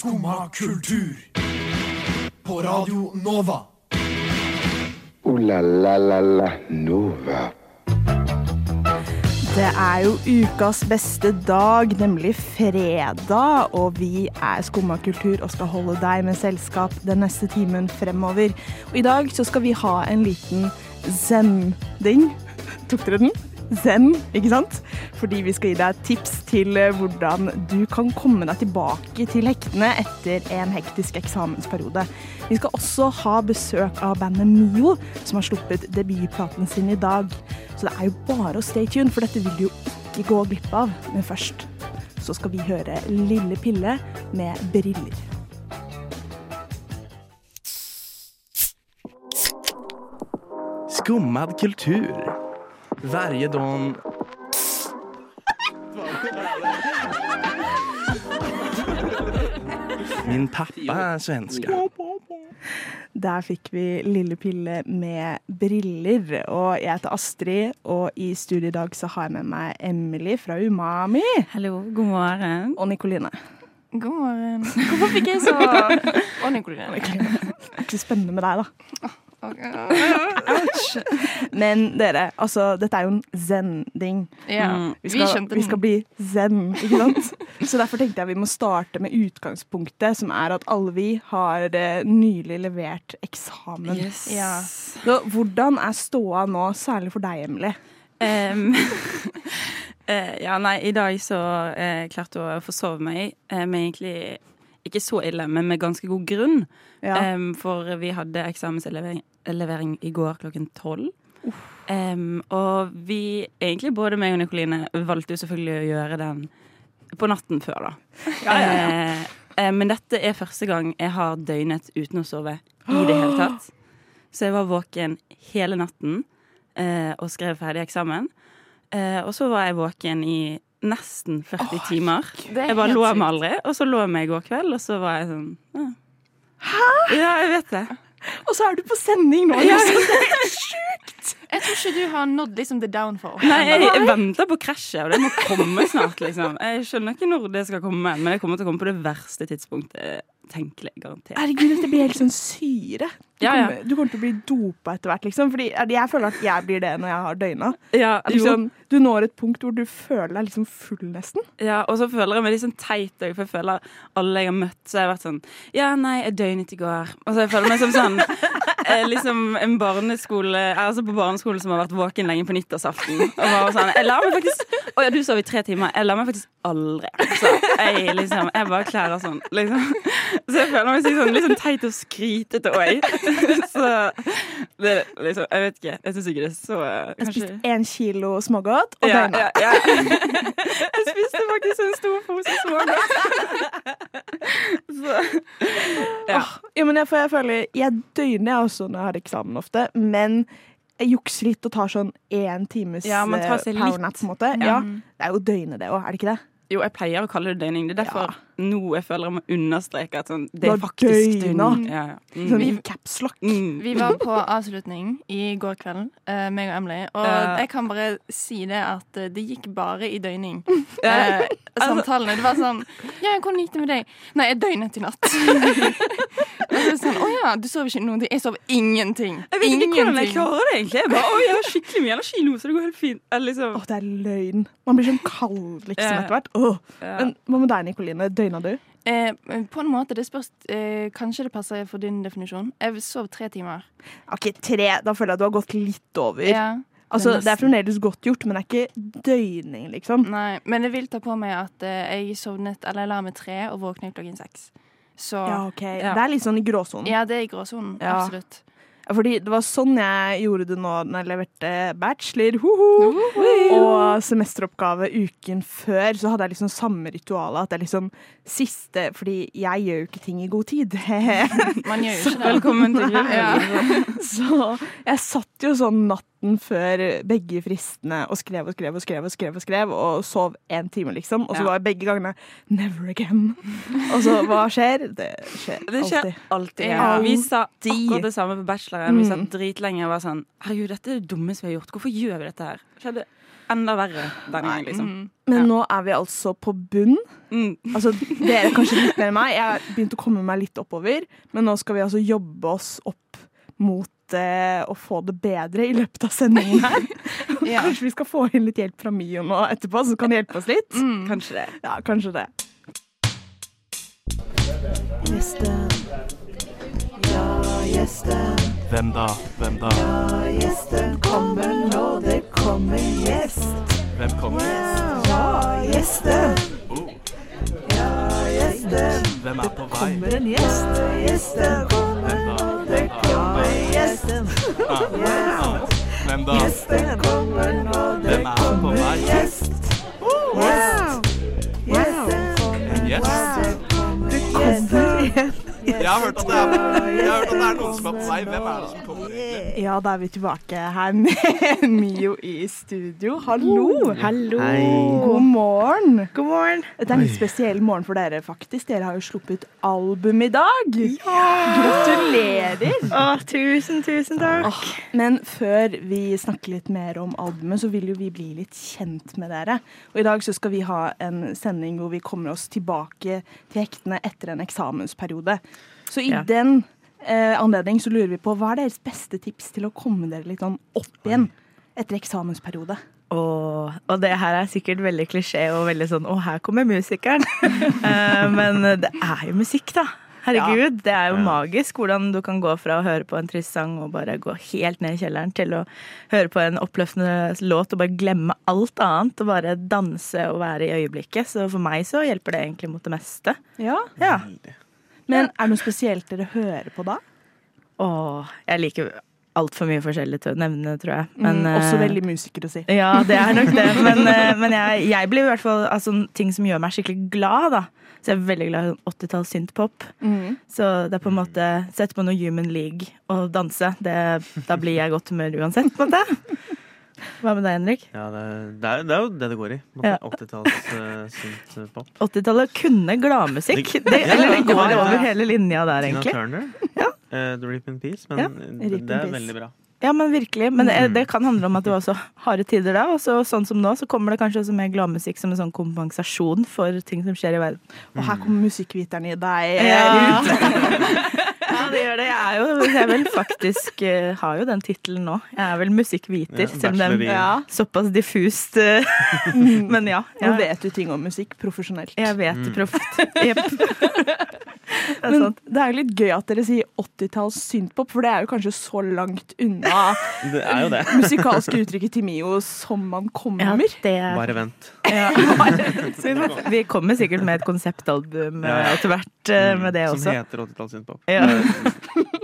Skumma kultur. På Radio Nova. O-la-la-la-la Nova. Det er jo ukas beste dag, nemlig fredag, og vi er Skumma kultur og skal holde deg med selskap den neste timen fremover. Og i dag så skal vi ha en liten zen-ding. Tok dere den? Zen, ikke sant? Fordi vi skal gi deg tips til eh, hvordan du kan komme deg tilbake til hektene etter en hektisk eksamensperiode. Vi skal også ha besøk av bandet Mio, som har sluppet debutplaten sin i dag. Så det er jo bare å stay tuned, for dette vil du jo ikke gå glipp av. Men først så skal vi høre Lille Pille med briller. Skummad kultur. Varje dag... Min pappa er svenska. Der fikk vi Lille Pille med briller. Og jeg heter Astrid, og i studio i dag så har jeg med meg Emily fra Umami. Hallo, god morgen. Og Nikoline. God morgen. Hvorfor fikk jeg så Og Nikoline. Det er ikke så spennende med deg, da. Men dere, altså, dette er jo en zen-ding. Ja, Mm. Vi vi skal, skjønte vi skal bli zen, ikke sant? Så derfor tenkte jeg vi må starte med utgangspunktet, som er at alle vi har eh, nylig levert eksamen. Yes. Ja. Så hvordan er ståa nå, særlig for deg, Emily? Um, uh, ja, nei, i dag så uh, klarte jeg å forsove meg, uh, men egentlig ikke så ille, men med ganske god grunn. Ja. Um, for vi hadde eksamenslevering levering i går klokken tolv. Em, og vi, egentlig både meg og Nikoline, valgte jo selvfølgelig å gjøre den på natten før, da. Eh, Uh, men dette er første gang jeg har døgnet uten å sove i det hele tatt. Så jeg var våken hele natten uh, og skrev ferdig eksamen. Uh, og så var jeg våken i nesten 40 timer. Jeg bare lå meg aldri, og så lå jeg meg i går kveld, og så var jeg sånn ja. Hæ?! Ja, jeg vet det. Og så er du på sending nå! Ja. sjukt! Jeg tror ikke du har nådd liksom the downfall. Nei, jeg, jeg venter på krasjet, og det må komme snart, liksom. Jeg skjønner ikke når det skal komme, men det kommer til å komme på det verste tidspunktet tenkelig. Garantert. Herregud, dette blir helt sånn syre. Du, Ja, ja. Kommer, du kommer til å bli dopa etter hvert, liksom. Fordi jeg føler at jeg blir det når jeg har døgna. Ja, Liksom, du når et punkt hvor du føler deg liksom full, nesten. Ja, og så føler jeg meg litt sånn teit òg, for jeg føler alle jeg har møtt, så har jeg vært sånn Ja, nei, jeg døgnet i går. Og så jeg føler meg som sånn eh, Liksom en barneskole altså på barneskole som har vært våken lenge på nyttårsaften. Og bare sånn Jeg la meg faktisk Å ja, du sov i tre timer. Jeg la meg faktisk aldri. Så jeg liksom Jeg bare klærer sånn, liksom. Så jeg føler meg sånn, litt sånn teit og skrytete òg. Så det liksom Jeg vet ikke. Jeg syns ikke det er så kanskje. Jeg spiste én kilo smågodt og ja, døgna. ja, ja. Jeg spiste faktisk en stor pose smågodt. Så ja. Ja, men jeg, jeg føler Jeg døgner jeg også når jeg har eksamen ofte, men jeg jukser litt og tar sånn én times Ja, eh, powernap, på en måte. Ja. Ja. Det er jo døgnet, det òg, er det ikke det? Jo, jeg pleier å kalle det døgning. Det er derfor nå jeg føler jeg må understreke at sånn, det er faktisk døgna. Ja, ja. Sånn Mm. i capslock. Mm. Vi var på avslutning i går kveld, uh, meg og Emily, og uh. jeg kan bare si det at eh, det gikk bare i døgning. Uh, Eh, samtalene. Det var sånn Ja, hvordan gikk det med deg? Nei, jeg døgnet i natt. sånn Å ja, du sover ikke noen ting? Jeg sover ingenting. Jeg vet ikke hvordan jeg klarer det egentlig. Jeg bare, å, jeg har skikkelig mye energi nå, så det går helt fint. Eller liksom. Åh, det er løgn. Man blir sånn kald liksom etter hvert. Åh. Ja. Men hva med deg, Nikoline? Døgna du? Eh, på en måte, det spørs eh, Kanskje det passer for din definisjon. Jeg sov tre timer. OK, tre. Da føler jeg at du har gått litt over. Ja. altså, det er det er fremdeles godt gjort, men det er ikke døgning, liksom. Nei, men jeg vil ta på meg at eh, jeg sovnet Eller jeg la meg tre og våknet klokken seks. Så Ja, ok. Ja. Det er litt sånn i gråsonen. Ja, det er i gråsonen. Absolutt. Fordi det var sånn jeg gjorde det nå når jeg leverte bachelor. Hoho. Og semesteroppgave uken før, så hadde jeg liksom samme ritualet. At det er liksom siste Fordi jeg gjør jo ikke ting i god tid. Man gjør jo ikke det. Velkommen til grunnen. Ja. så jeg satt jo sånn natten før begge fristene og skrev og skrev og skrev og skrev og skrev, og sov én time, liksom. Og så Ja. var begge gangene 'never again'. Og så hva skjer? Det skjer Det skjer alltid. alltid. Ja. Vi sa akkurat det samme på bacheloren. Vi Mm. satt dritlenge og var sånn Herregud, dette er det dummeste vi har gjort. Hvorfor gjør vi dette her? Skjedde enda verre denne gangen, liksom. Mm. Men Ja. nå er vi altså på bunn. Mm. Altså, dere kanskje litt mer enn meg. Jeg begynte å komme meg litt oppover. Men nå skal vi altså jobbe oss opp mot å få det bedre i løpet av sendingen her. Ja. Kanskje vi skal få inn litt hjelp fra Mio nå etterpå, så kan det hjelpe oss litt. Mm. Kanskje det. Ja, kanskje det. Gjesten. Ja, gjesten. Hvem da? Hvem da? Ja, gjesten kommer nå, det kommer gjest. Hvem kommer? Ja, gjesten. Oh, Ja, gjesten. hvem er på vei? en gjest. Gjesten kommer Hvem da? Hvem da? Gjesten kommer nå, det Hvem er på kommer vei? gjest. Gjest. Gjesten kommer En gjest? Det kommer gjest. Jeg har hørt at det er, jeg har hørt at det er noen som er på vei. Hvem er det som kommer? egentlig? Ja, da er vi tilbake her med Mio i studio. Hallo! Hallo. God morgen. God morgen. Det er en litt spesiell morgen for dere, faktisk. Dere har jo sluppet album i dag. Gratulerer! Å, tusen, tusen takk. Åh, men før vi snakker litt mer om albumet, så vil jo vi bli litt kjent med dere. Og i dag så skal vi ha en sending hvor vi kommer oss tilbake til hektene etter en eksamensperiode. Så i Ja. den eh, anledning så lurer vi på hva er deres beste tips til å komme dere litt sånn opp igjen etter eksamensperiode? Og, og det her er sikkert veldig klisjé og veldig sånn Å, her kommer musikeren. uh, men det er jo musikk, da. Herregud, det er jo magisk hvordan du kan gå fra å høre på en trist sang og bare gå helt ned i kjelleren til å høre på en oppløftende låt og bare glemme alt annet og bare danse og være i øyeblikket. Så for meg så hjelper det egentlig mot det meste. Ja. Ja. Men er det noe spesielt dere hører på da? Åh, jeg liker altfor mye forskjellig til å nevne, tror jeg. Men, mm, også eh, veldig musiker å si. Ja, det er nok det. Men, eh, men jeg, jeg blir i hvert fall av sånne ting som gjør meg skikkelig glad, da. Så jeg er veldig glad i sånn 80-talls synthpop. Mm. Så det er på en måte Sett på noe Human League og danse. Det, da blir jeg i godt humør uansett, på en måte. Hva med deg, Henrik? Ja, det, det, er, det er jo det det går i. Ja. 80-talls uh, synth-pop. 80-tallet kunne gladmusikk. Det- Det, Ja, eller det går over hele linja der, egentlig. Tina Turner. Turner. Uh, The Rip in Peace. Men Ja, det, det er Peace. veldig bra. Ja, men virkelig. Men det, Mm. det kan handle om at det var så harde tider da. Og så, sånn som nå, så kommer det kanskje også mer gladmusikk som en sånn kompensasjon for ting som skjer i verden. Og her kommer musikkviteren i deg eh, Ja. ut. Ja, det gjør det. Jeg er jo jeg vel faktisk uh, har jo den tittelen nå. Jeg er vel musikkviter, Ja, selv om den er Ja. såpass diffust. Uh, Men ja. Nå Jeg, vet du ting om musikk profesjonelt. jeg vet Mm. proft. Jepp. Det er Men det er jo litt gøy at dere sier 80-talls synthpop, for det er jo kanskje så langt unna Det er jo det. musikalske uttrykket til Mio som man Ja, kommer. det er Bare vent. ja. Vi kommer sikkert med et konseptalbum Ja, ja. etter hvert eh, med det Som også. heter 80-talls synthpop. Ja.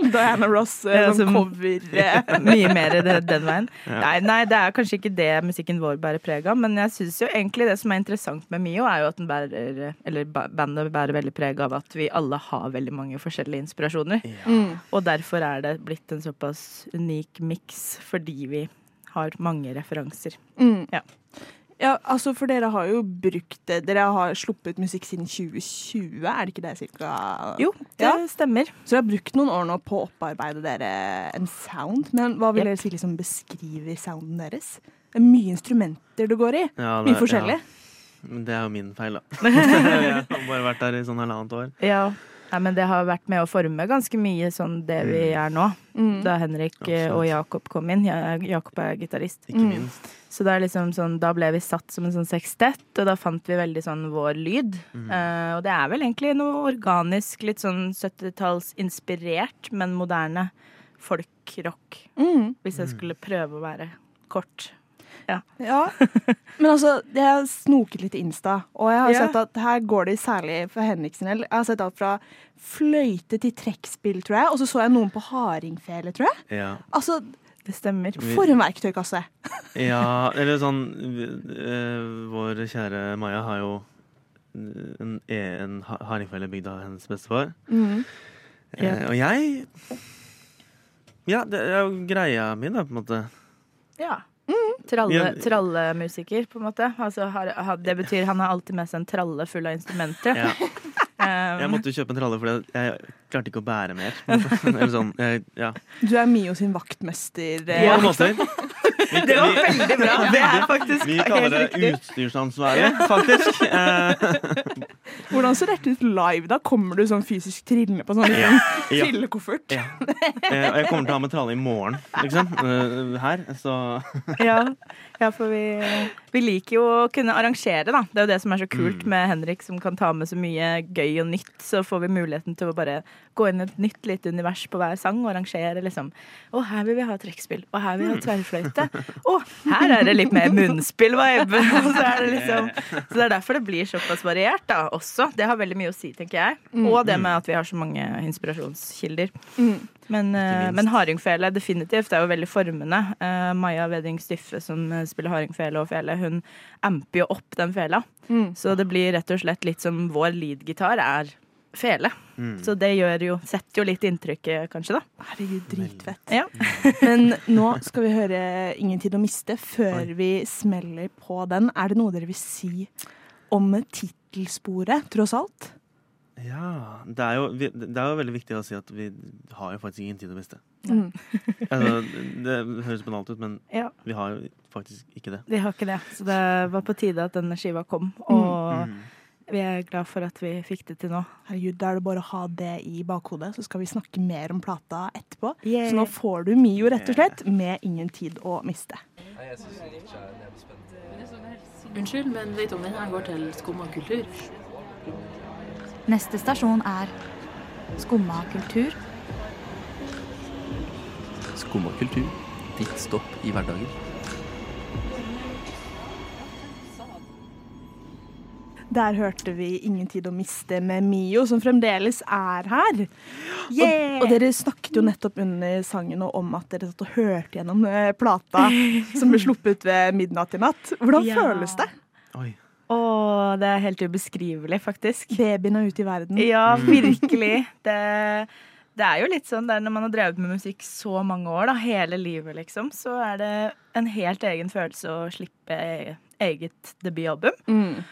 Diana Ross eh, Ja, som som- cover. eh. Mye mer den veien. Ja. Nei, nei, det er kanskje ikke det musikken vår bærer preg av, men jeg syns jo egentlig det som er interessant med Mio, er jo at den bærer, eller ba- bandet bærer veldig preg av at vi alle har veldig mange forskjellige inspirasjoner. Mm. Og derfor er det blitt en såpass unik miks, fordi vi har mange referanser. Mm. Ja. Ja, altså for dere har jo brukt det. Dere har sluppet musikk siden 2020, er det ikke det cirka? Jo, det Ja. stemmer. Så dere har brukt noen år nå på å opparbeide dere en sound. Men hva vil Yep. dere si liksom beskriver sounden deres? Det er mye instrumenter det går i. Ja, det- Mye forskjellig. Ja. Men det er jo min feil, da. jeg har bare vært der i sånn halvannet år. Ja. Nei, men det har vært med å forme ganske mye sånn det vi er nå. Mm. Da Henrik Absolutt. og Jakob kom inn. Jakob er gitarist. Ikke Mm. minst. Så det er liksom sånn, da ble vi satt som en sånn sekstett, og da fant vi veldig sånn vår lyd. Mm. Uh, og det er vel egentlig noe organisk, litt sånn 70-tallsinspirert, men moderne folk-rock. Mm. Hvis jeg skulle prøve å være kort. Ja. Men altså, jeg har snoket litt i Insta, og jeg har Ja. sett at her går det særlig for Henriksen. Jeg har sett alt fra fløyte til trekkspill, tror jeg, og så så jeg noen på hardingfele, tror jeg. Ja. Altså, Det stemmer. for en verktøykasse. ja, eller sånn eh, Vår kjære Maja har jo en, en hardingfele bygd av hennes bestefar. Mm. Ja. Eh, og jeg Ja, det er jo greia mi, da, på en måte. Ja. Tralle, trallemusiker, på en måte. Altså, har, har, det betyr han har alltid med seg en tralle full av instrumenter. Ja. Um, Jeg måtte jo kjøpe en tralle for jeg klarte ikke å bære mer. måte. Sånn, jeg, ja. Du er Mio sin vaktmester. På en mange Det var veldig bra. Det er faktisk Vi kaller det utstyrsansvaret, faktisk. Eh, Hvordan ser dette ut live? da? Kommer du sånn fysisk trillende på sånn Ja. trillekoffert? Ja. eh, og jeg kommer til å ha med tralle i morgen, liksom. eh, her. Så Ja, ja for vi, vi liker jo å kunne arrangere, da. Det er jo det som er så kult Mm. med Henrik, som kan ta med så mye gøy og nytt. Så får vi muligheten til å bare gå inn i et nytt lite univers på hver sang og arrangere liksom. Å, her vil vi ha trekkspill. Og her vil vi ha tverrfløyte. Å, her er det litt mer munnspill-vibe. Så er det liksom Så det er derfor det blir såpass variert, da, også. Det har veldig mye å si, tenker jeg. Og det med at vi har så mange inspirasjonskilder. Men, eh, men hardingfele definitivt er jo veldig formende. Uh, Maja Wedding Stiffe som eh, spiller hardingfele og fele, hun amper jo opp den fela. Mm. Så det blir rett og slett litt som vår leadgitar er fele. mm. Så det gjør jo, setter jo litt inntrykk, kanskje, da. Herregud, dritfett. Ja. Men nå skal vi høre 'Ingen tid å miste' før vi smeller på den. Er det noe dere vil si om tittelsporet, tross alt? Ja. Det er, jo, det er jo veldig viktig å si at vi har jo faktisk ingen tid å miste. Mm. Altså, det høres banalt ut, men Ja. vi har jo faktisk ikke det. Vi har ikke det. Så det var på tide at denne skiva kom. Og Mm. vi er glad for at vi fikk det til nå. Herregud, Da er det bare å ha det i bakhodet, så skal vi snakke mer om plata etterpå. Yeah. Så nå får du Mio, rett og slett, med 'Ingen tid å miste'. Unnskyld, men vet du om denne går til Skumma kultur? Neste stasjon er Skumma kultur. Skumma kultur. Ditt stopp i hverdagen. Der hørte vi 'Ingen tid å miste' med Mio, som fremdeles er her. Og, og dere snakket jo nettopp under sangen om at dere satt og hørte gjennom eh, plata som ble sluppet ved midnatt i natt. Hvordan Ja. føles det? Oi. Å, det er helt ubeskrivelig, faktisk. Babyen er ute i verden. Ja, virkelig. Det, det er jo litt sånn der når man har drevet med musikk så mange år, da, hele livet, liksom, så er det en helt egen følelse å slippe eget debutalbum. Mm.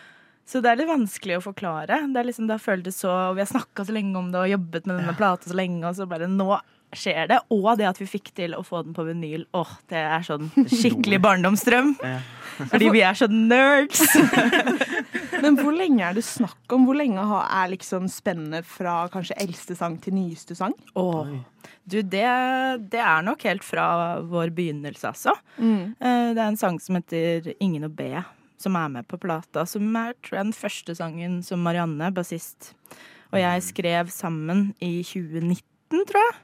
Så det er litt vanskelig å forklare. Det er liksom, det har føltes så, og Vi har snakka så lenge om det og jobbet med denne plata så lenge, og så bare nå skjer det. Og det at vi fikk til å få den på vinyl. Åh, det er sånn skikkelig barndomsdrøm. Fordi vi er så nerds. Men hvor lenge er det snakk om? Hvor lenge er liksom spennet fra kanskje eldste sang til nyeste sang? Åh. Du, det, det er nok helt fra vår begynnelse, altså. Mm. Eh, Det er en sang som heter Ingen å be, som er med på plata. Som er tror jeg, den første sangen som Marianne, bassist, og jeg skrev sammen i 2019, tror jeg.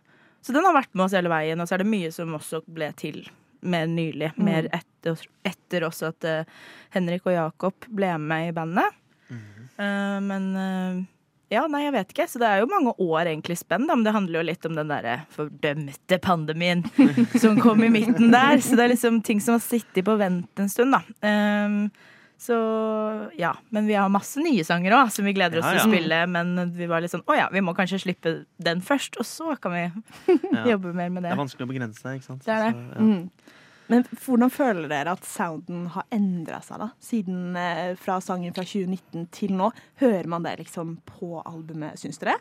Så den har vært med oss hele veien. Og så er det mye som også ble til mer nylig. Mer etter, etter også at uh, Henrik og Jakob ble med i bandet. Eh, men uh, ja, nei, jeg vet ikke. Så det er jo mange år egentlig spenn, da. Men det handler jo litt om den derre fordømte pandemien som kom i midten der. Så det er liksom ting som har sittet på vent en stund, da. Ehm, så ja. Men vi har masse nye sanger òg, som vi gleder oss Ja, til å spille. Men vi var litt sånn å ja, vi må kanskje slippe den først, og så kan vi jobbe mer med Det det. er vanskelig å begrense seg, ikke sant. Det er det. Så, ja. Mm. Men hvordan føler dere at sounden har endra seg, da? Siden eh, fra sangen fra 2019 til nå. Hører man det liksom på albumet, syns dere?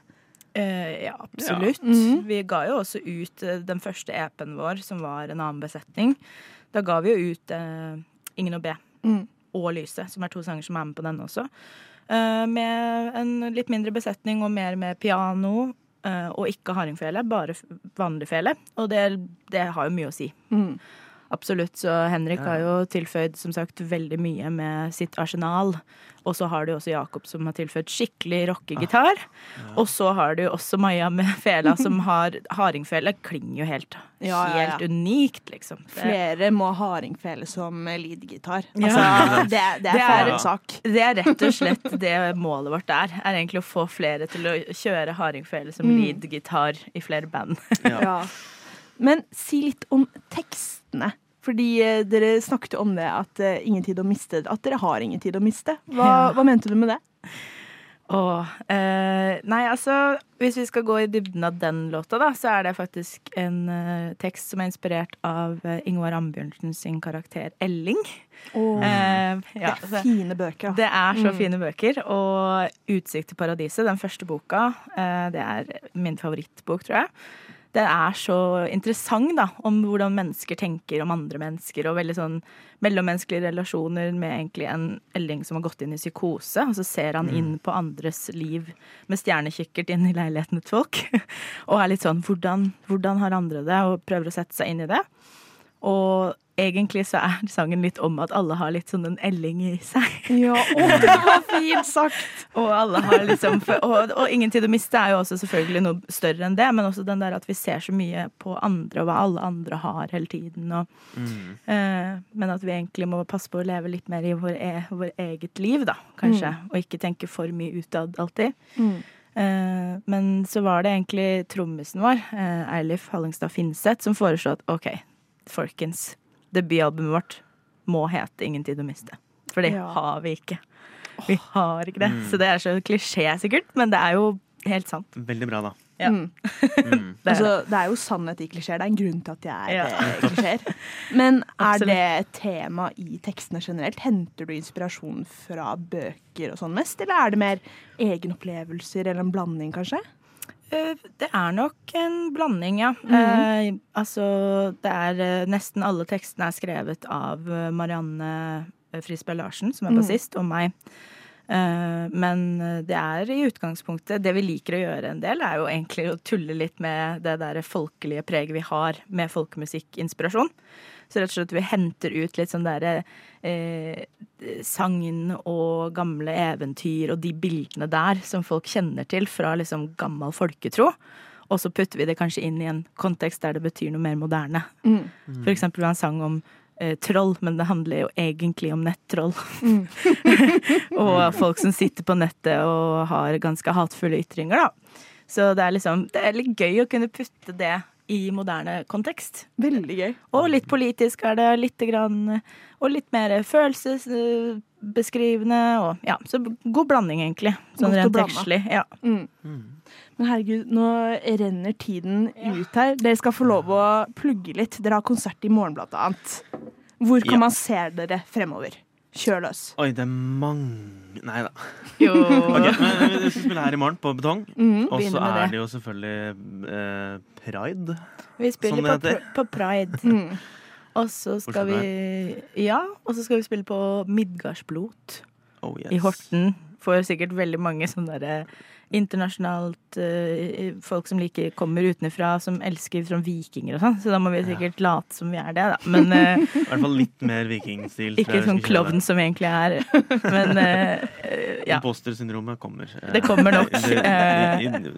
Eh, ja, absolutt. Mhm. Vi ga jo også ut eh, den første EP-en vår, som var en annen besetning. Da ga vi jo ut eh, Ingen å be Mm. Og Lyse, som er to sanger som er med på den også. Uh, med en litt mindre besetning og mer med piano. Uh, og ikke hardingfele, bare vanlig fele. Og det, det har jo mye å si. Mm. Absolutt. Så Henrik har jo tilføyd som sagt veldig mye med sitt arsenal. Og så har du også Jakob som har tilføyd skikkelig rockegitar. Og så har du også Maja med fela som har Hardingfele klinger jo helt, Ja, ja, ja. helt unikt, liksom. Det, Flere må ha hardingfele som leadgitar. Ja. Altså, det, det er er- for en sak. det er rett og slett det målet vårt er. Er egentlig å få flere til å kjøre hardingfele som Mm. lead-gitar i flere band. Ja. Men si litt om tekstene. Fordi eh, dere snakket om det at eh, ingen tid å miste, at dere har ingen tid å miste. Hva, Ja. hva mente du med det? Åh, eh, nei, altså Hvis vi skal gå i dybden av den låta, da, så er det faktisk en eh, tekst som er inspirert av eh, Ingvar Ambjørnsen sin karakter Elling. Åh, ja, det er fine bøker. det er så Mm. fine bøker. Og 'Utsikt til paradiset', den første boka, det er min favorittbok, tror jeg. Det er så interessant da, om hvordan mennesker tenker om andre mennesker, og veldig sånn mellommenneskelige relasjoner med egentlig en Elling som har gått inn i psykose, og så ser han Mm. inn på andres liv med stjernekikkert inn i leiligheten til folk, og er litt sånn hvordan, hvordan har andre det, og prøver å sette seg inn i det. Og egentlig så er sangen litt om at alle har litt sånn en Elling i seg. Ja, å, det var fint sagt! og alle har liksom og, og Ingen tid å miste er jo også selvfølgelig noe større enn det, men også den der at vi ser så mye på andre og hva alle andre har hele tiden. Og, Mm. eh, men at vi egentlig må passe på å leve litt mer i vår, e, vår eget liv, da, kanskje. Mm. Og ikke tenke for mye utad alltid. Mm. Eh, men så var det egentlig trommisen vår, eh, Eilif Hallingstad Finseth, som foreslo at OK, folkens, debutalbumet vårt må hete 'Ingen tid å miste'. For det Ja. har vi ikke. Vi har ikke det. Mm. Så det er så klisjé, sikkert, men det er jo helt sant. Veldig bra, da. Ja. Mm. Mm. Det er altså, det er jo sannhet i klisjeer. Det er en grunn til at de er Ja. eh, klisjeer. Men er det et tema i tekstene generelt? Henter du inspirasjon fra bøker og sånn mest, eller er det mer egenopplevelser eller en blanding, kanskje? Eh, Det er nok en blanding, ja. Mhm. eh, altså, det er eh, Nesten alle tekstene er skrevet av eh, Marianne Frisberg Larsen, som er Mhm. bassist, og meg. Eh, men eh, det er i utgangspunktet Det vi liker å gjøre en del, er jo egentlig å tulle litt med det der folkelige preget vi har med folkemusikkinspirasjon. Så rett og slett vi henter ut litt sånn derre eh, sagn og gamle eventyr og de bildene der som folk kjenner til fra liksom gammel folketro. Og så putter vi det kanskje inn i en kontekst der det betyr noe mer moderne. Mm. For eksempel en sang om troll, men det handler jo egentlig om nettroll. Mm. og folk som sitter på nettet og har ganske hatefulle ytringer, da. Så det er liksom Det er litt gøy å kunne putte det i moderne kontekst. Veldig gøy. Og litt politisk er det, lite grann Og litt mer følelsesbeskrivende. Og ja, så god blanding, egentlig. Sånn rent tekstlig. Ja. Mm. Men herregud, nå renner tiden ut her. Dere skal få lov å plugge litt. Dere har konsert i morgen, blant annet. Hvor kan Ja. man se dere fremover? Kjør løs. Oi, det er mange Nei da. Jo. Ok, men Vi skal spille her i morgen, på Betong. Mm, og så er det. det jo selvfølgelig eh, Pride. Vi spiller Som på, pr- på Pride. Mm. Og så skal vi Ja, og så skal vi spille på Midgardsblot Oh, yes. i Horten. Får sikkert veldig mange sånne derre internasjonalt uh, folk som liker, kommer utenfra, som elsker sånn vikinger og sånn. Så da må vi sikkert late som vi er det, da. Men uh, I hvert fall litt mer vikingstil. tror ikke jeg sånn klovn som vi egentlig er. Men uh, ja. Impostersyndromet kommer. Det kommer nok. det-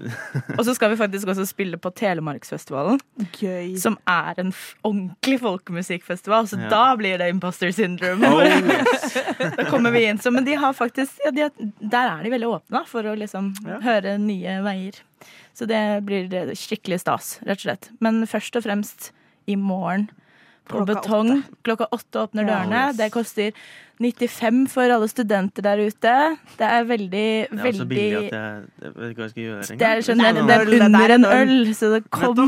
Og så skal vi faktisk også spille på Telemarksfestivalen. Gøy. Som er en f ordentlig folkemusikkfestival, så Ja. da blir det imposter syndrome. Oh, da kommer vi inn. Så, men de har faktisk ja, de har, Der er de veldig åpne for å liksom Ja. Høre nye veier. Så det blir skikkelig stas, rett og slett. Men først og fremst i morgen på Klokka Betong. Klokka åtte åpner Ja. dørene. yes. Det koster 95 for alle studenter der ute. Det er veldig, veldig Det er så billig at jeg, jeg vet ikke hva jeg skal gjøre det er, engang. skjønner, Det er er øl, det under er en en øl, så det kom.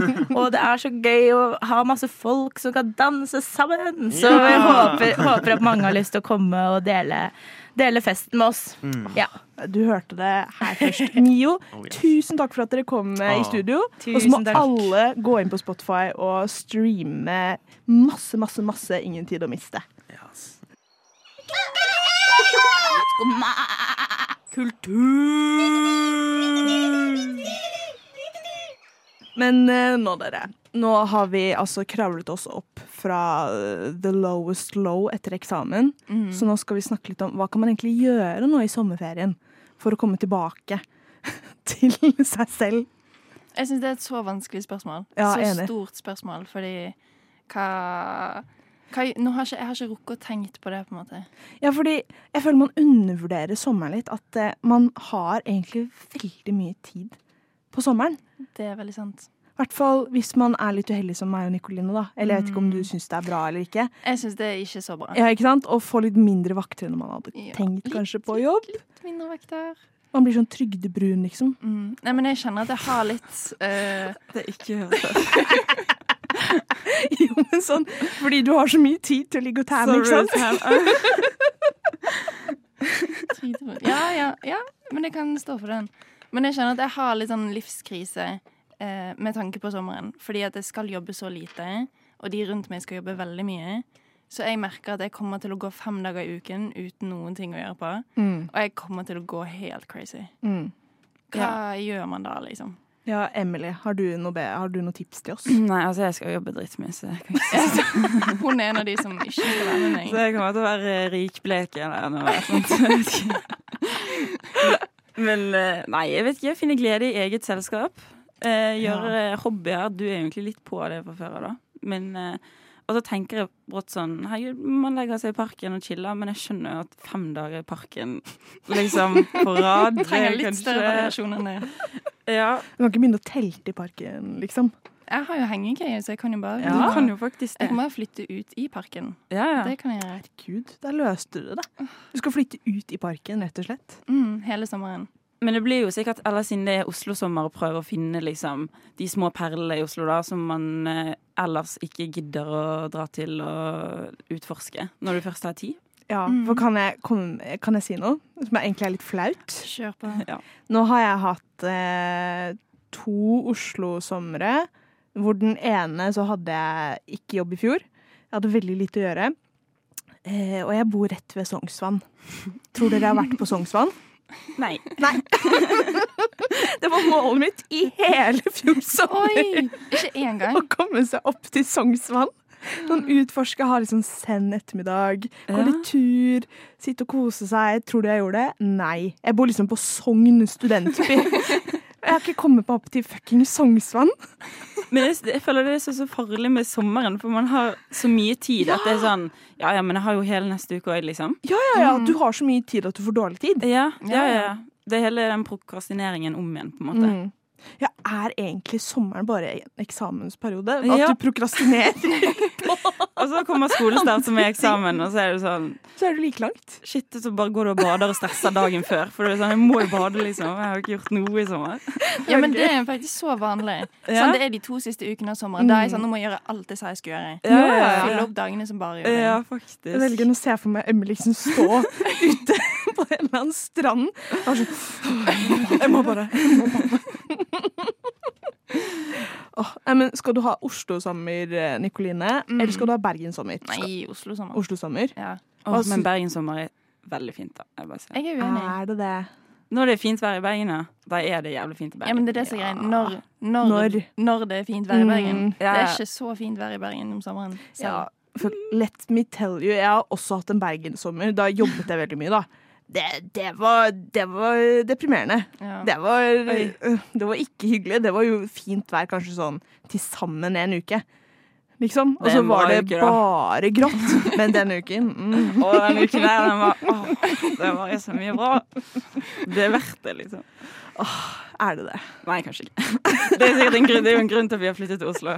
Og det er så gøy å ha masse folk som kan danse sammen. Så vi håper, håper at mange har lyst til å komme og dele, dele festen med oss. Mm. Ja. Du hørte det her først. Mio, Oh, yes. tusen takk for at dere kom ah. i studio. Og så må takk. alle gå inn på Spotify og streame masse, masse, masse Ingen tid å miste. Yes. Men eh, nå, dere. Nå har vi altså kravlet oss opp fra eh, the lowest low etter eksamen. Mm. Så nå skal vi snakke litt om hva kan man egentlig gjøre nå i sommerferien for å komme tilbake til seg selv. Jeg syns det er et så vanskelig spørsmål. Ja, så enig. stort spørsmål, fordi hva, hva nå har ikke, Jeg har ikke rukket å tenkt på det, på en måte. Ja, fordi jeg føler man undervurderer sommeren litt. At eh, man har egentlig veldig mye tid på sommeren. Det er veldig sant. I hvert fall hvis man er litt uheldig som meg og Nikoline. da. Eller jeg vet ikke om du Mm. syns det er bra eller ikke. Jeg syns det er ikke så bra. Ja, ikke sant? Og få litt mindre vakter enn man hadde Ja, tenkt litt, kanskje på jobb. Litt mindre vakter. Man blir sånn trygdebrun, liksom. Mm. Nei, men jeg kjenner at jeg har litt uh... Det er ikke Jo, men sånn fordi du har så mye tid til å ligge og tanne, ikke sant? Ja, ja, ja, men jeg kan stå for den. Men jeg kjenner at jeg har litt sånn livskrise eh, med tanke på sommeren. Fordi at jeg skal jobbe så lite, og de rundt meg skal jobbe veldig mye. Så jeg merker at jeg kommer til å gå fem dager i uken uten noen ting å gjøre på. Mm. Og jeg kommer til å gå helt crazy. Mm. Hva gjør man da, liksom? Ja, Emily, har du, noe har du noe tips til oss? Nei, altså jeg skal jobbe dritmye, så jeg kan ikke si. Hun er en av de som ikke skal være med meg. Så jeg kommer til å være rikblek eller noe sånt. Jeg. Men eh, nei, jeg vet ikke. Finne glede i eget selskap. Eh, gjøre hobbyer. Du er egentlig litt på det fra før av, da. Men eh, og så tenker jeg brått sånn Herregud, man legger seg i parken og chiller, men jeg skjønner jo at fem dager i parken liksom på rad Trenger er litt kanskje- større variasjon enn det. Ja. Du kan ikke begynne å telte i parken, liksom. Jeg har jo hengekøye, så jeg kan jo bare Ja. Du kan jo faktisk Jeg kan bare flytte ut i parken. Ja, ja. Det kan jeg gjøre. Gud, der løste du det. Du skal flytte ut i parken, rett og slett. Mm, hele sommeren. Men det blir jo sikkert, eller siden det er Oslo-sommer, å prøve å finne liksom de små perlene i Oslo da, som man eh, ellers ikke gidder å dra til og utforske når du først har tid. Ja, for kan jeg, komme- kan jeg si noe som egentlig er litt flaut? Kjør på. Ja. Nå har jeg hatt eh, to Oslo-somre, hvor den ene så hadde jeg ikke jobb i fjor. Jeg hadde veldig lite å gjøre. Eh, og jeg bor rett ved Sognsvann. Tror dere jeg har vært på Sognsvann? Nei. Nei. det var målet mitt i hele fjor sommer. Ikke én gang. Å komme seg opp til Sognsvann. Noen utforskere har sånn send ettermiddag, gå Ja. litt tur, sitte og kose seg. Tror du jeg gjorde det? Nei. Jeg bor liksom på Sogn studentby. Jeg har ikke kommet meg opp til fucking Sognsvann. Men jeg, jeg føler det er så, så farlig med sommeren, for man har så mye tid at det er sånn Ja, ja, men jeg har jo hele neste uke òg, liksom. Ja, ja, ja. Du har så mye tid at du får dårlig tid. Ja, ja, ja. Det er hele den prokrastineringen om igjen, på en måte. Mm. Ja, er egentlig sommeren bare en eksamensperiode? At Ja. du prokrastinerer? Og så kommer skolestart som er eksamen, og så er du sånn Så er du like langt. Shit, så bare går du og bader og stresser dagen før. For du er sånn, jeg må jo bade, liksom. Jeg har ikke gjort noe i sommer. Ja, men det er faktisk så vanlig. Ja. Sånn, det er de to siste ukene av sommeren. Da er jeg sånn, nå må jeg gjøre alt det sa jeg skulle gjøre. Ja, ja, ja. Fylle opp dagene som bare gjør det. Ja, Jeg faktisk. velger å se for meg Emily liksom stå ute på en eller annen strand. Sånn, jeg må bare jeg må bare. Åh, nei, men skal du ha Oslo-sommer, Nikoline? Mm. Eller skal du ha Bergen-sommer? Nei, Oslo-sommer. Oslo-sommer? Ja. Oh, men Bergen-sommer er veldig fint, da. Jeg bare. Jeg er uenig. Er det det? Når det er fint vær i Bergen, ja, da er det jævlig fint i Bergen. Ja, men det er det som er greia. Når, når, Når? når det er fint vær i Bergen. Mm, Det er ikke så fint vær i Bergen om sommeren. selv. Ja, for let me tell you, jeg har også hatt en Bergen-sommer. Da jobbet jeg veldig mye, da. Det, det, var, det var deprimerende. Ja. Det var, øh, det var ikke hyggelig. Det var jo fint vær kanskje sånn til sammen en uke. Liksom. Og så var det jo bare grått. Men denne uken mm. Og den uken der, den var Åh, det var så mye bra. Det er verdt det, liksom. Åh, Er det det? Nei, kanskje ikke. Det er sikkert en grunn, jo en grunn til at vi har flyttet til Oslo.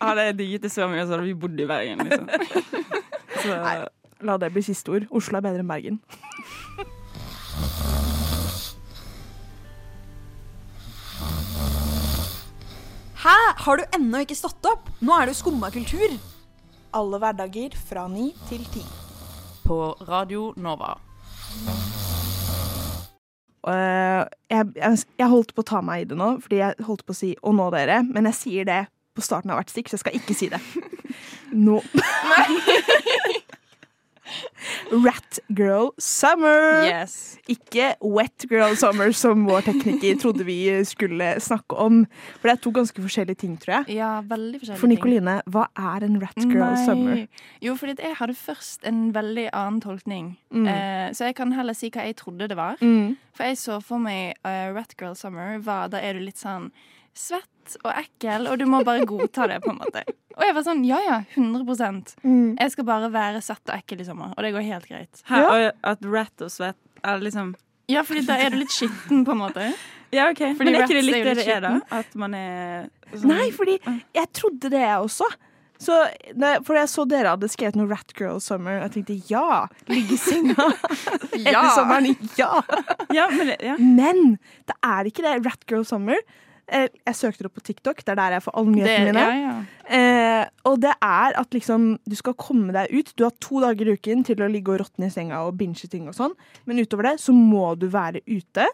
Hadde jeg digget det så mye, så hadde vi bodd i Bergen, liksom. Så, Nei. La det bli siste ord. Oslo er bedre enn Bergen. Hæ? Har du ennå ikke stått opp? Nå er det jo skumma kultur. Alle hverdager fra ni til ti. På Radio Nova. Uh, jeg, jeg, jeg holdt på å ta meg i det nå, fordi jeg holdt på å si 'å nå dere', men jeg sier det på starten av hvert stikk, så jeg skal ikke si det. Nå Rat Girl Summer! Yes. Ikke Wet Girl Summer, som vår tekniker trodde vi skulle snakke om. For det er to ganske forskjellige ting, tror jeg. Ja, veldig forskjellige For Nikoline, hva er en Rat Girl Nei. Summer? Jo, fordi jeg hadde først en veldig annen tolkning. Mm. Eh, så jeg kan heller si hva jeg trodde det var. Mm. For jeg så for meg uh, Rat Girl Summer var Da er du litt sånn svett og ekkel, og du må bare godta det, på en måte. Og jeg var sånn ja ja, 100 Mm. Jeg skal bare være svett og ekkel i sommer, og det går helt greit. Her, og at rat og svett er liksom Ja, fordi da er du litt skitten, på en måte. Ja, OK. Fordi Men er ikke det litt det det er, da? At man er sånn Nei, fordi jeg trodde det, jeg også. Så, for jeg så dere hadde skrevet noe Rat Girl Summer, og jeg tenkte ja, ligge i senga etter sommeren. Ja. Ja, men, det- ja. Men det er ikke det. Rat Girl Summer. Jeg søkte opp på TikTok, det er der jeg får alle nyhetene mine. ja, ja. Eh, og det er at liksom du skal komme deg ut. Du har to dager i uken til å ligge og råtne i senga og binge ting og sånn, men utover det så må du være ute.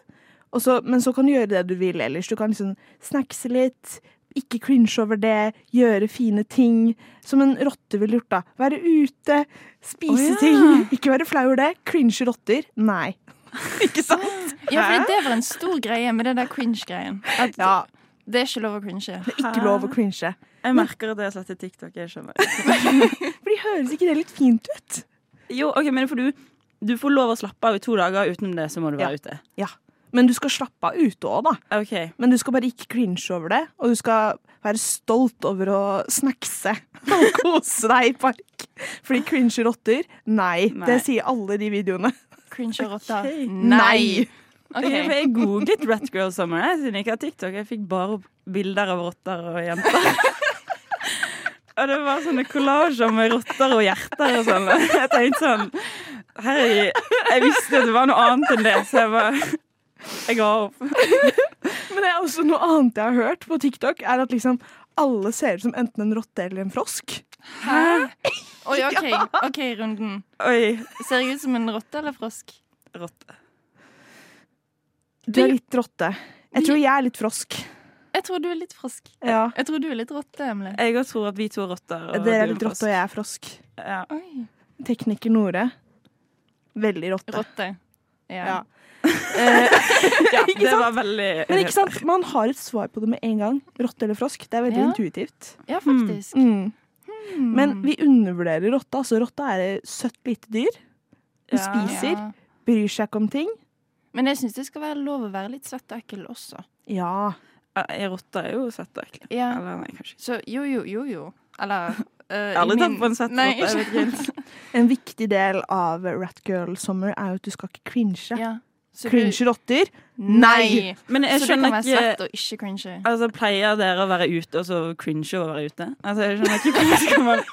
Så, men så kan du gjøre det du vil ellers. Du kan liksom snackse litt, ikke cringe over det, gjøre fine ting. Som en rotte ville gjort, da. Være ute, spise oh, ja. ting. Ikke være flau over det. Cringe rotter. Nei. ikke sant? Ja, for det var en stor greie med det der cringe-greien. At Det er ikke lov å cringe. Det er ikke lov å cringe. Jeg merker at jeg sletter TikTok. Jeg skjønner. Fordi høres ikke det litt fint ut? Jo, ok, men for du, du får lov å slappe av i to dager. Utenom det så må du være ute. Ja. Men du skal slappe av ute òg, da. Men du skal bare ikke cringe over det. Og du skal være stolt over å snackse og kose deg i park. Fordi cringe rotter, nei. Nei. Det sier alle de videoene. Cringe og rotta. Okay. Nei. Okay. Jeg googlet Rat Girl Summer jeg, siden jeg ikke har TikTok. Jeg fikk bare opp bilder av rotter og jenter. og det var sånne kollasjer med rotter og hjerter og sånn. Jeg tenkte sånn herregud, jeg visste at det var noe annet enn det, så jeg bare Jeg ga opp. Men det er også noe annet jeg har hørt på TikTok, er at liksom alle ser ut som enten en rotte eller en frosk. Hæ? Oi, OK, ok, runden. Oi. Ser jeg ut som en rotte eller frosk? Rotte. Du er litt rotte. Jeg tror jeg er litt frosk. Jeg tror du er litt frosk. Ja. Jeg tror du er litt rotte, Emily. Jeg òg tror at vi to er rotter. Dere er litt rotte, og jeg er frosk. Ja. Tekniker Nore. Veldig rotte. Rotte. Ja. Ja. Eh, Ja, ikke det var veldig Men ikke sant, man har et svar på det med en gang. Rotte eller frosk. Det er veldig Ja. intuitivt. Ja, faktisk. Mm. Men vi undervurderer rotta. Altså, rotta er et søtt lite dyr. Den Ja. spiser, Ja. bryr seg ikke om ting. Men jeg syns det skal være lov å være litt svett og ekkel også. Ja. Ja, Rotter er jo søtt og ekle. Ja. Eller nei, kanskje ikke. Så jo, jo, jo, jo. Eller eh, Jeg har aldri tatt på en søtt Nei, rotte. Jeg vet ikke. En viktig del av Rat Girl Summer er jo at du skal ikke cringe. Ja. Så Cringe rotter? Nei! Men jeg så det skjønner kan være svett og ikke cringe. Altså, Pleier dere å være ute og så cringe å være ute? Altså, jeg skjønner ikke hva skal man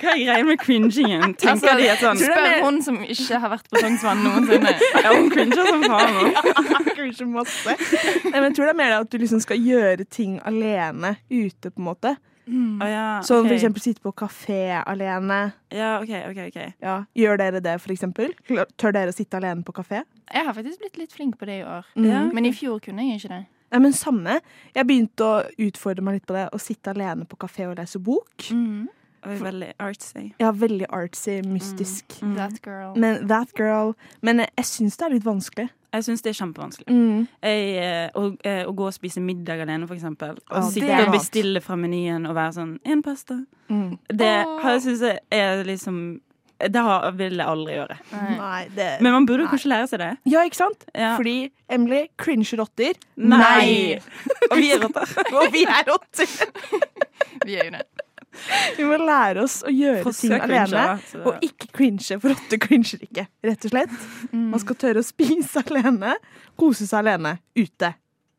Hva er greia med cringingen? Tenker Altså, de et sånn Spør hun som ikke har vært på Sognsvann noensinne. Ja, hun cringer som faen nå. Cringe masse. Nei, men jeg tror det er mer at du liksom skal gjøre ting alene ute, på en måte. Å ja, Som okay. for eksempel sitte på kafé alene. Ja, OK, OK. ok Ja. Gjør dere det, for eksempel? Tør dere å sitte alene på kafé? Jeg har faktisk blitt litt flink på det i år. Ja. Men i fjor kunne jeg ikke det. Nei, men samme. Jeg begynte å utfordre meg litt på det. Å sitte alene på kafé og lese bok. Oi, veldig artsy. Ja, veldig artsy, mystisk. That girl. Men that girl Men jeg syns det er litt vanskelig. Jeg syns det er kjempevanskelig. Mm. Jeg, eh, å, eh, å gå og spise middag alene, for eksempel. Og oh, sitte og bestille fra menyen og være sånn En pasta. Mm. Det oh. syns jeg er liksom Det har, vil jeg aldri gjøre. Nei, det Men man burde jo kanskje lære seg det. Ja, ikke sant? Ja. Fordi Emily cringe rotter. Nei. Og vi er rotter. og vi er rotter. Vi er jo det. Vi må lære oss å gjøre Frosker ting alene. cringe, Og ikke cringe, for rotter cringer ikke. Rett og slett. Mm. Man skal tørre å spise alene, kose seg alene ute.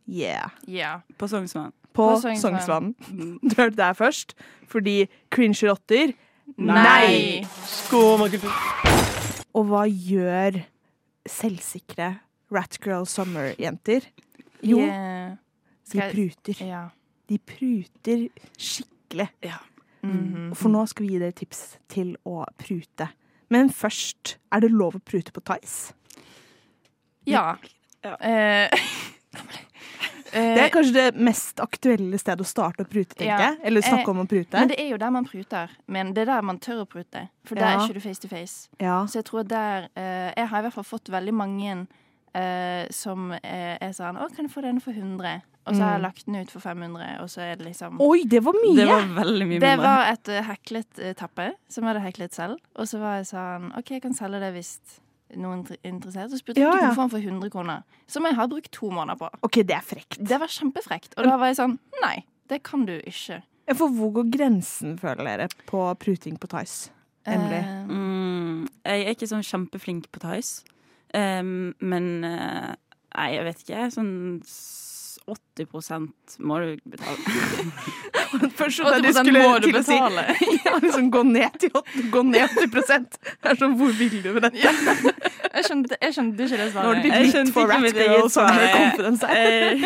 Yeah. yeah. På Sognsvann. På, På Sognsvann. Du hørte det her først. Fordi cringe rotter Nei. Og hva gjør selvsikre Ratgirl Summer-jenter? Jo, Yeah. de pruter. Ja. De pruter skikkelig. Mhm. For nå skal vi gi dere tips til å prute. Men først, er det lov å prute på Tice? Ja. Ja. Eh, Det er kanskje det mest aktuelle stedet å starte å prute, tenker Ja. jeg. Eller snakke Eh, om å prute. Men det er jo der man pruter. Men det er der man tør å prute. For der Ja. er ikke du face to face. Ja. Så jeg tror der eh, Jeg har i hvert fall fått veldig mange som er sånn Å, kan jeg få denne for 100? Og så har jeg Mm. lagt den ut for 500, og så er det liksom Oi, det var mye! Det var veldig mye Det mindre. var et eh, heklet tappe som jeg hadde heklet selv. Og så var jeg sånn OK, jeg kan selge det hvis noen er interessert. Så spurte jeg Ja, om du ja. kunne få den for 100 kroner. Som jeg har brukt to måneder på. OK, det er frekt. Det var kjempefrekt. Og da var jeg sånn Nei, det kan du ikke. Ja, For hvor går grensen, føler dere, på pruting på Tice? Emily? Uh, Mm, jeg er ikke sånn kjempeflink på Tice. Um, men uh, Nei, jeg vet ikke. Sånn 80 må du betale. Først så da de 80% skulle til å si- ja, liksom gå ned til 80, gå ned 80 Det er sånn, hvor vil du med dette? jeg, skjønte, jeg skjønte ikke det Nå har du svaret. blitt Jeg skjønte for ikke girl Summer. Eh,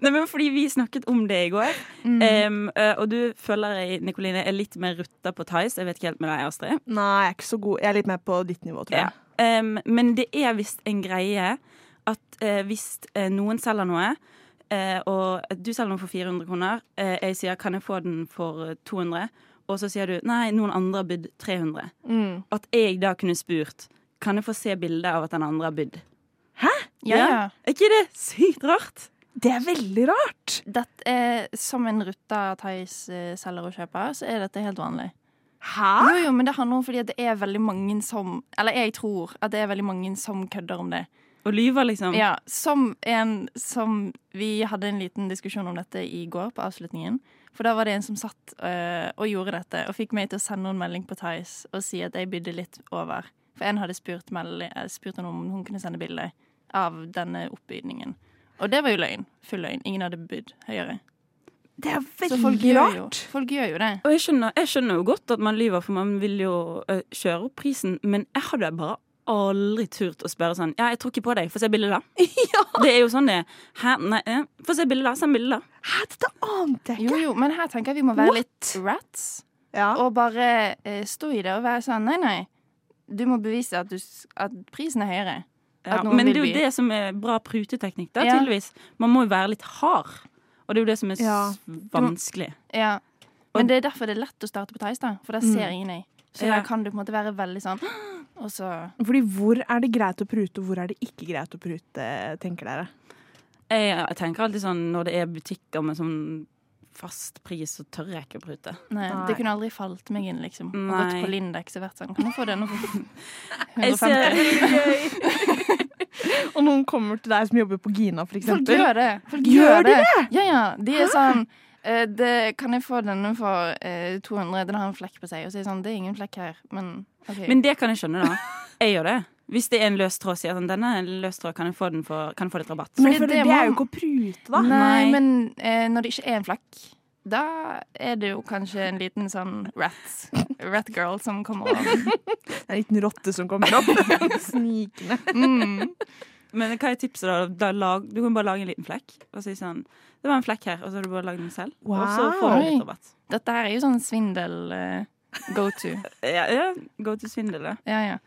Nei, men fordi vi snakket om det i går. Mm. Um, og du føler jeg, Nikoline, er litt mer rutta på Thais. Jeg vet ikke helt med deg, Astrid. Nei, jeg er ikke så god. Jeg er litt mer på ditt nivå, tror jeg. Ja. Um, men det er visst en greie at uh, hvis uh, noen selger noe, eh, og du selger den for 400 kroner, eh, jeg sier 'kan jeg få den for 200', og så sier du 'nei, noen andre har bydd 300', Mm. at jeg da kunne spurt 'kan jeg få se bildet av at den andre har bydd'? Hæ? Ja, ja. Er ikke det sykt rart? Det er veldig rart. Dette er, som en rutta Thais eh, selger og kjøper, så er dette helt vanlig. Hæ? Jo, jo, men det handler om fordi at det er veldig mange som Eller jeg tror at det er veldig mange som kødder om det. Og lyve, liksom? Ja, som en som Vi hadde en liten diskusjon om dette i går på avslutningen. For da var det en som satt øh, og gjorde dette, og fikk meg til å sende en melding på Thais og si at jeg bydde litt over. For en hadde spurt, melding, eh, spurt henne om hun kunne sende bilde av denne oppbydningen. Og det var jo løgn. Full løgn. Ingen hadde bydd høyere. Det er Så folk rart. gjør, jo, folk gjør jo det. Og jeg skjønner, jeg skjønner jo godt at man lyver, for man vil jo øh, kjøre opp prisen, men jeg hadde bare aldri turt å spørre sånn Ja, jeg tror ikke på deg. Få se bildet, da. Det er jo sånn det er. Hæ? Nei, eh, få se bildet, da. Send bildet, da. Hæ, dette ante jeg Jo, ikke. jo, men her tenker jeg vi må være What? litt rats. Ja. Og bare eh, stå i det og være sånn Nei, nei. Du må bevise at, du, at prisen er høyere. Ja, At noen men det er jo det som er bra pruteteknikk, da, Ja. tydeligvis. Man må jo være litt hard. Og det er jo det som er Ja. vanskelig. Ja. Men det er derfor det er lett å starte på Theis, da. For da Mm. ser ingen deg. Så Ja. da kan du på en måte være veldig sånn Og så Fordi hvor er det greit å prute, og hvor er det ikke greit å prute, tenker dere? Jeg, jeg tenker alltid sånn når det er butikker med sånn fast pris, så tør jeg ikke å prute. Nei, Nei. det kunne aldri falt meg inn, liksom. Og Nei. gått på Lindex og vært sånn Kan du få denne for Jeg ser- 150? Og noen kommer til deg som jobber på Gina, for eksempel. Folk gjør det. Folk Gjør gjør de det? Ja, ja. De er sånn det, Kan jeg få denne for eh, 200? Den har en flekk på seg. Og så er jeg sånn Det er ingen flekk her, men okay. Men det kan jeg skjønne, da. Jeg gjør det. Hvis det er en løs tråd, sier jeg sånn Denne er en løs tråd, kan jeg få, den for, kan jeg få litt rabatt? Men det, det, det er jo ikke å prute, da. Nei, Nei. men eh, når det ikke er en flekk, da er det jo kanskje en liten sånn rat, rat girl som kommer over. Er en liten rotte som kommer opp. Snikende. Mm. Men hva er tipset, da? da lag, du kan bare lage en liten flekk. Og si sånn Det var en flekk her, og så har du bare lagd den selv. Og så får du litt rabatt. Dette her er jo sånn svindel uh, go to. Ja, ja go to svindel, ja. Ja, ja.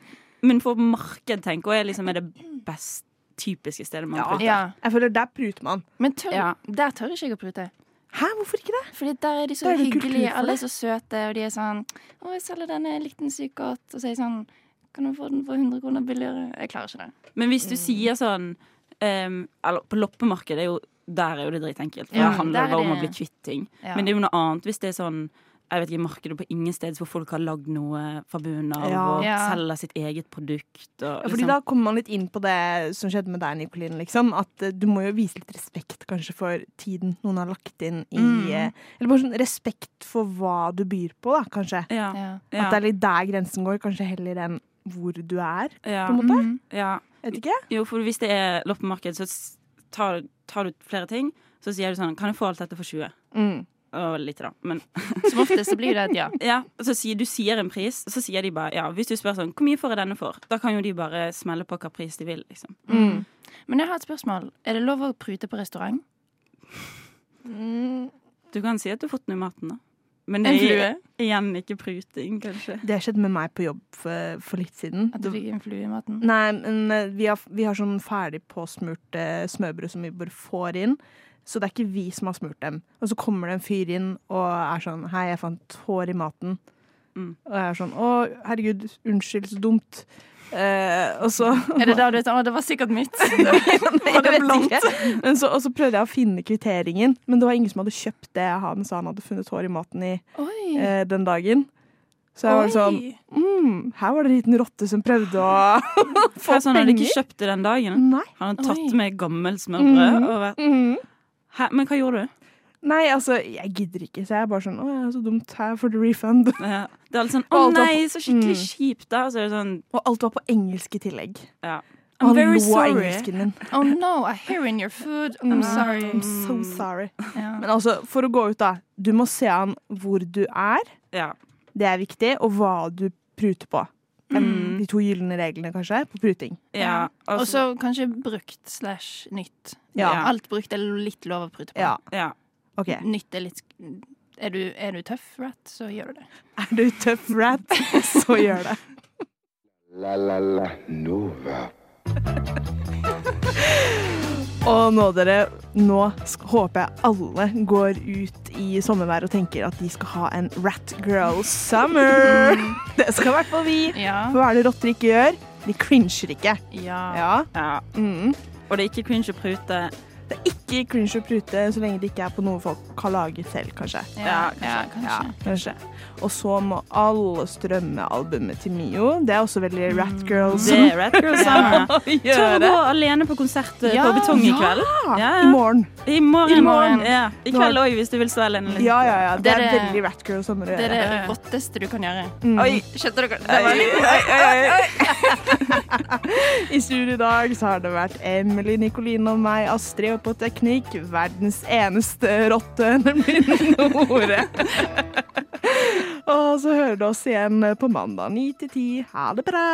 Men for marked, tenker jeg, liksom er det best typiske stedet man Ja. pruter. ja. Jeg føler der pruter man. Men tør, Ja. der tør ikke jeg å prute. Hæ, hvorfor ikke det? Fordi der er de så er hyggelige, alle er så søte, og de er sånn 'Å, jeg selger denne liten syk godt.' Og så er jeg sånn 'Kan du få den for 100 kroner billigere?' Jeg klarer ikke det. Men hvis du sier sånn um, Eller på loppemarkedet er jo der er jo det dritenkelt. Ja, det handler bare om å bli kvitt ting. Ja. Men det er jo noe annet hvis det er sånn jeg vet ikke, markedet på ingen steder hvor folk har lagd noe fra bunnen av Ja. og Ja. selger sitt eget produkt. Og, Ja, fordi liksom. da kommer man litt inn på det som skjedde med deg, Nicolin. Liksom. At eh, du må jo vise litt respekt kanskje for tiden noen har lagt inn i Mm. eh, Eller bare sånn respekt for hva du byr på, da, kanskje. ja, Ja. ja, At det er litt der grensen går, kanskje heller enn hvor du er, ja, på en måte. Mhm. ja. Vet ikke. Jo, for hvis det er loppemarked, så tar, tar du flere ting. Så sier du sånn Kan jeg få alt dette for 20? Mm. Og litt, da. Men Som oftest så blir det et ja. ja, og så sier du sier en pris, og så sier de bare ja. Hvis du spør sånn Hvor mye får jeg denne for? Da kan jo de bare smelle på hva pris de vil, liksom. Mm. Men jeg har et spørsmål. Er det lov å prute på restaurant? Mm. Du kan si at du har fått noe i maten, da. Men det er igjen ikke pruting, kanskje. Det har skjedd med meg på jobb for, for litt siden. At du fikk en flue i maten? Nei, men eh, vi har, vi har sånn ferdig påsmurte smørbrød som vi bare får inn. Så det er ikke vi som har smurt dem. Og så kommer det en fyr inn og er sånn Hei, jeg fant hår i maten. Mm. Og jeg er sånn Å, herregud, unnskyld, så dumt. Eh, og så Er det der du er sånn Å, det var sikkert mitt. Nei, det. Men så, og så prøvde jeg å finne kvitteringen, men det var ingen som hadde kjøpt det han sa han hadde funnet hår i maten i eh, den dagen. Så jeg var sånn mm, Her var det en liten rotte som prøvde å få penger. Han hadde ikke kjøpt det den dagen? Nei. Han hadde tatt Oi. med gammelt smørbrød og vært Mhm. Hæ, Men hva gjorde du? Nei, altså, jeg gidder ikke, så jeg er bare sånn Å, er så dumt. Her får du refund. Ja. Det er alltid sånn Å nei, så skikkelig Mm. kjipt, da. Og så er det sånn Og alt var på engelsk i tillegg. Ja. I'm very sorry. Oh no, I hear in your food. I'm sorry. I'm so sorry. Ja. Men altså, for å gå ut, da. Du må se an hvor du er. Ja. Det er viktig. Og hva du pruter på. Mm. De to gylne reglene, kanskje, på pruting. ja. Og altså- så kanskje brukt slash nytt. Ja. Alt brukt er litt lov å prute på. Ja, ja. Nytte litt er du, er du tøff rat, så gjør du det. Er du tøff rat, så gjør det. La la la Nova. Og nå, dere, nå håper jeg alle går ut i sommervær og tenker at de skal ha en Rat Girl Summer. Det skal i hvert fall vi. For hva er det rotter ikke gjør? De cringer ikke. Ja. Ja. Mm. Og det er ikke cringe å prute. Det er ikke cringe å prute så lenge det ikke er på noe folk har laget selv, kanskje. Ja, ja, kanskje. Ja, kanskje. Og så må alle strømme albumet til Mio. Det er også veldig Rat Girls. Det er Rat Girl Summer. Tør å gå alene på konsert eh, Ja, på betong i ja. kveld. I morgen. I morgen. I morgen. Ja. I kveld òg, hvis du vil stå alene litt. Ja, ja, ja. Det, Det er det- veldig Rat Girl Summer å Det er det råtteste du kan gjøre. Mm. Oi, skjønte dere? Det var litt Oi, oi, oi. I studio i dag så har det vært Emily, Nikoline og meg, Astrid, og på teknikk verdens eneste rotte, nemlig Nore. og så hører du oss igjen på mandag 9 til 10. Ha det bra!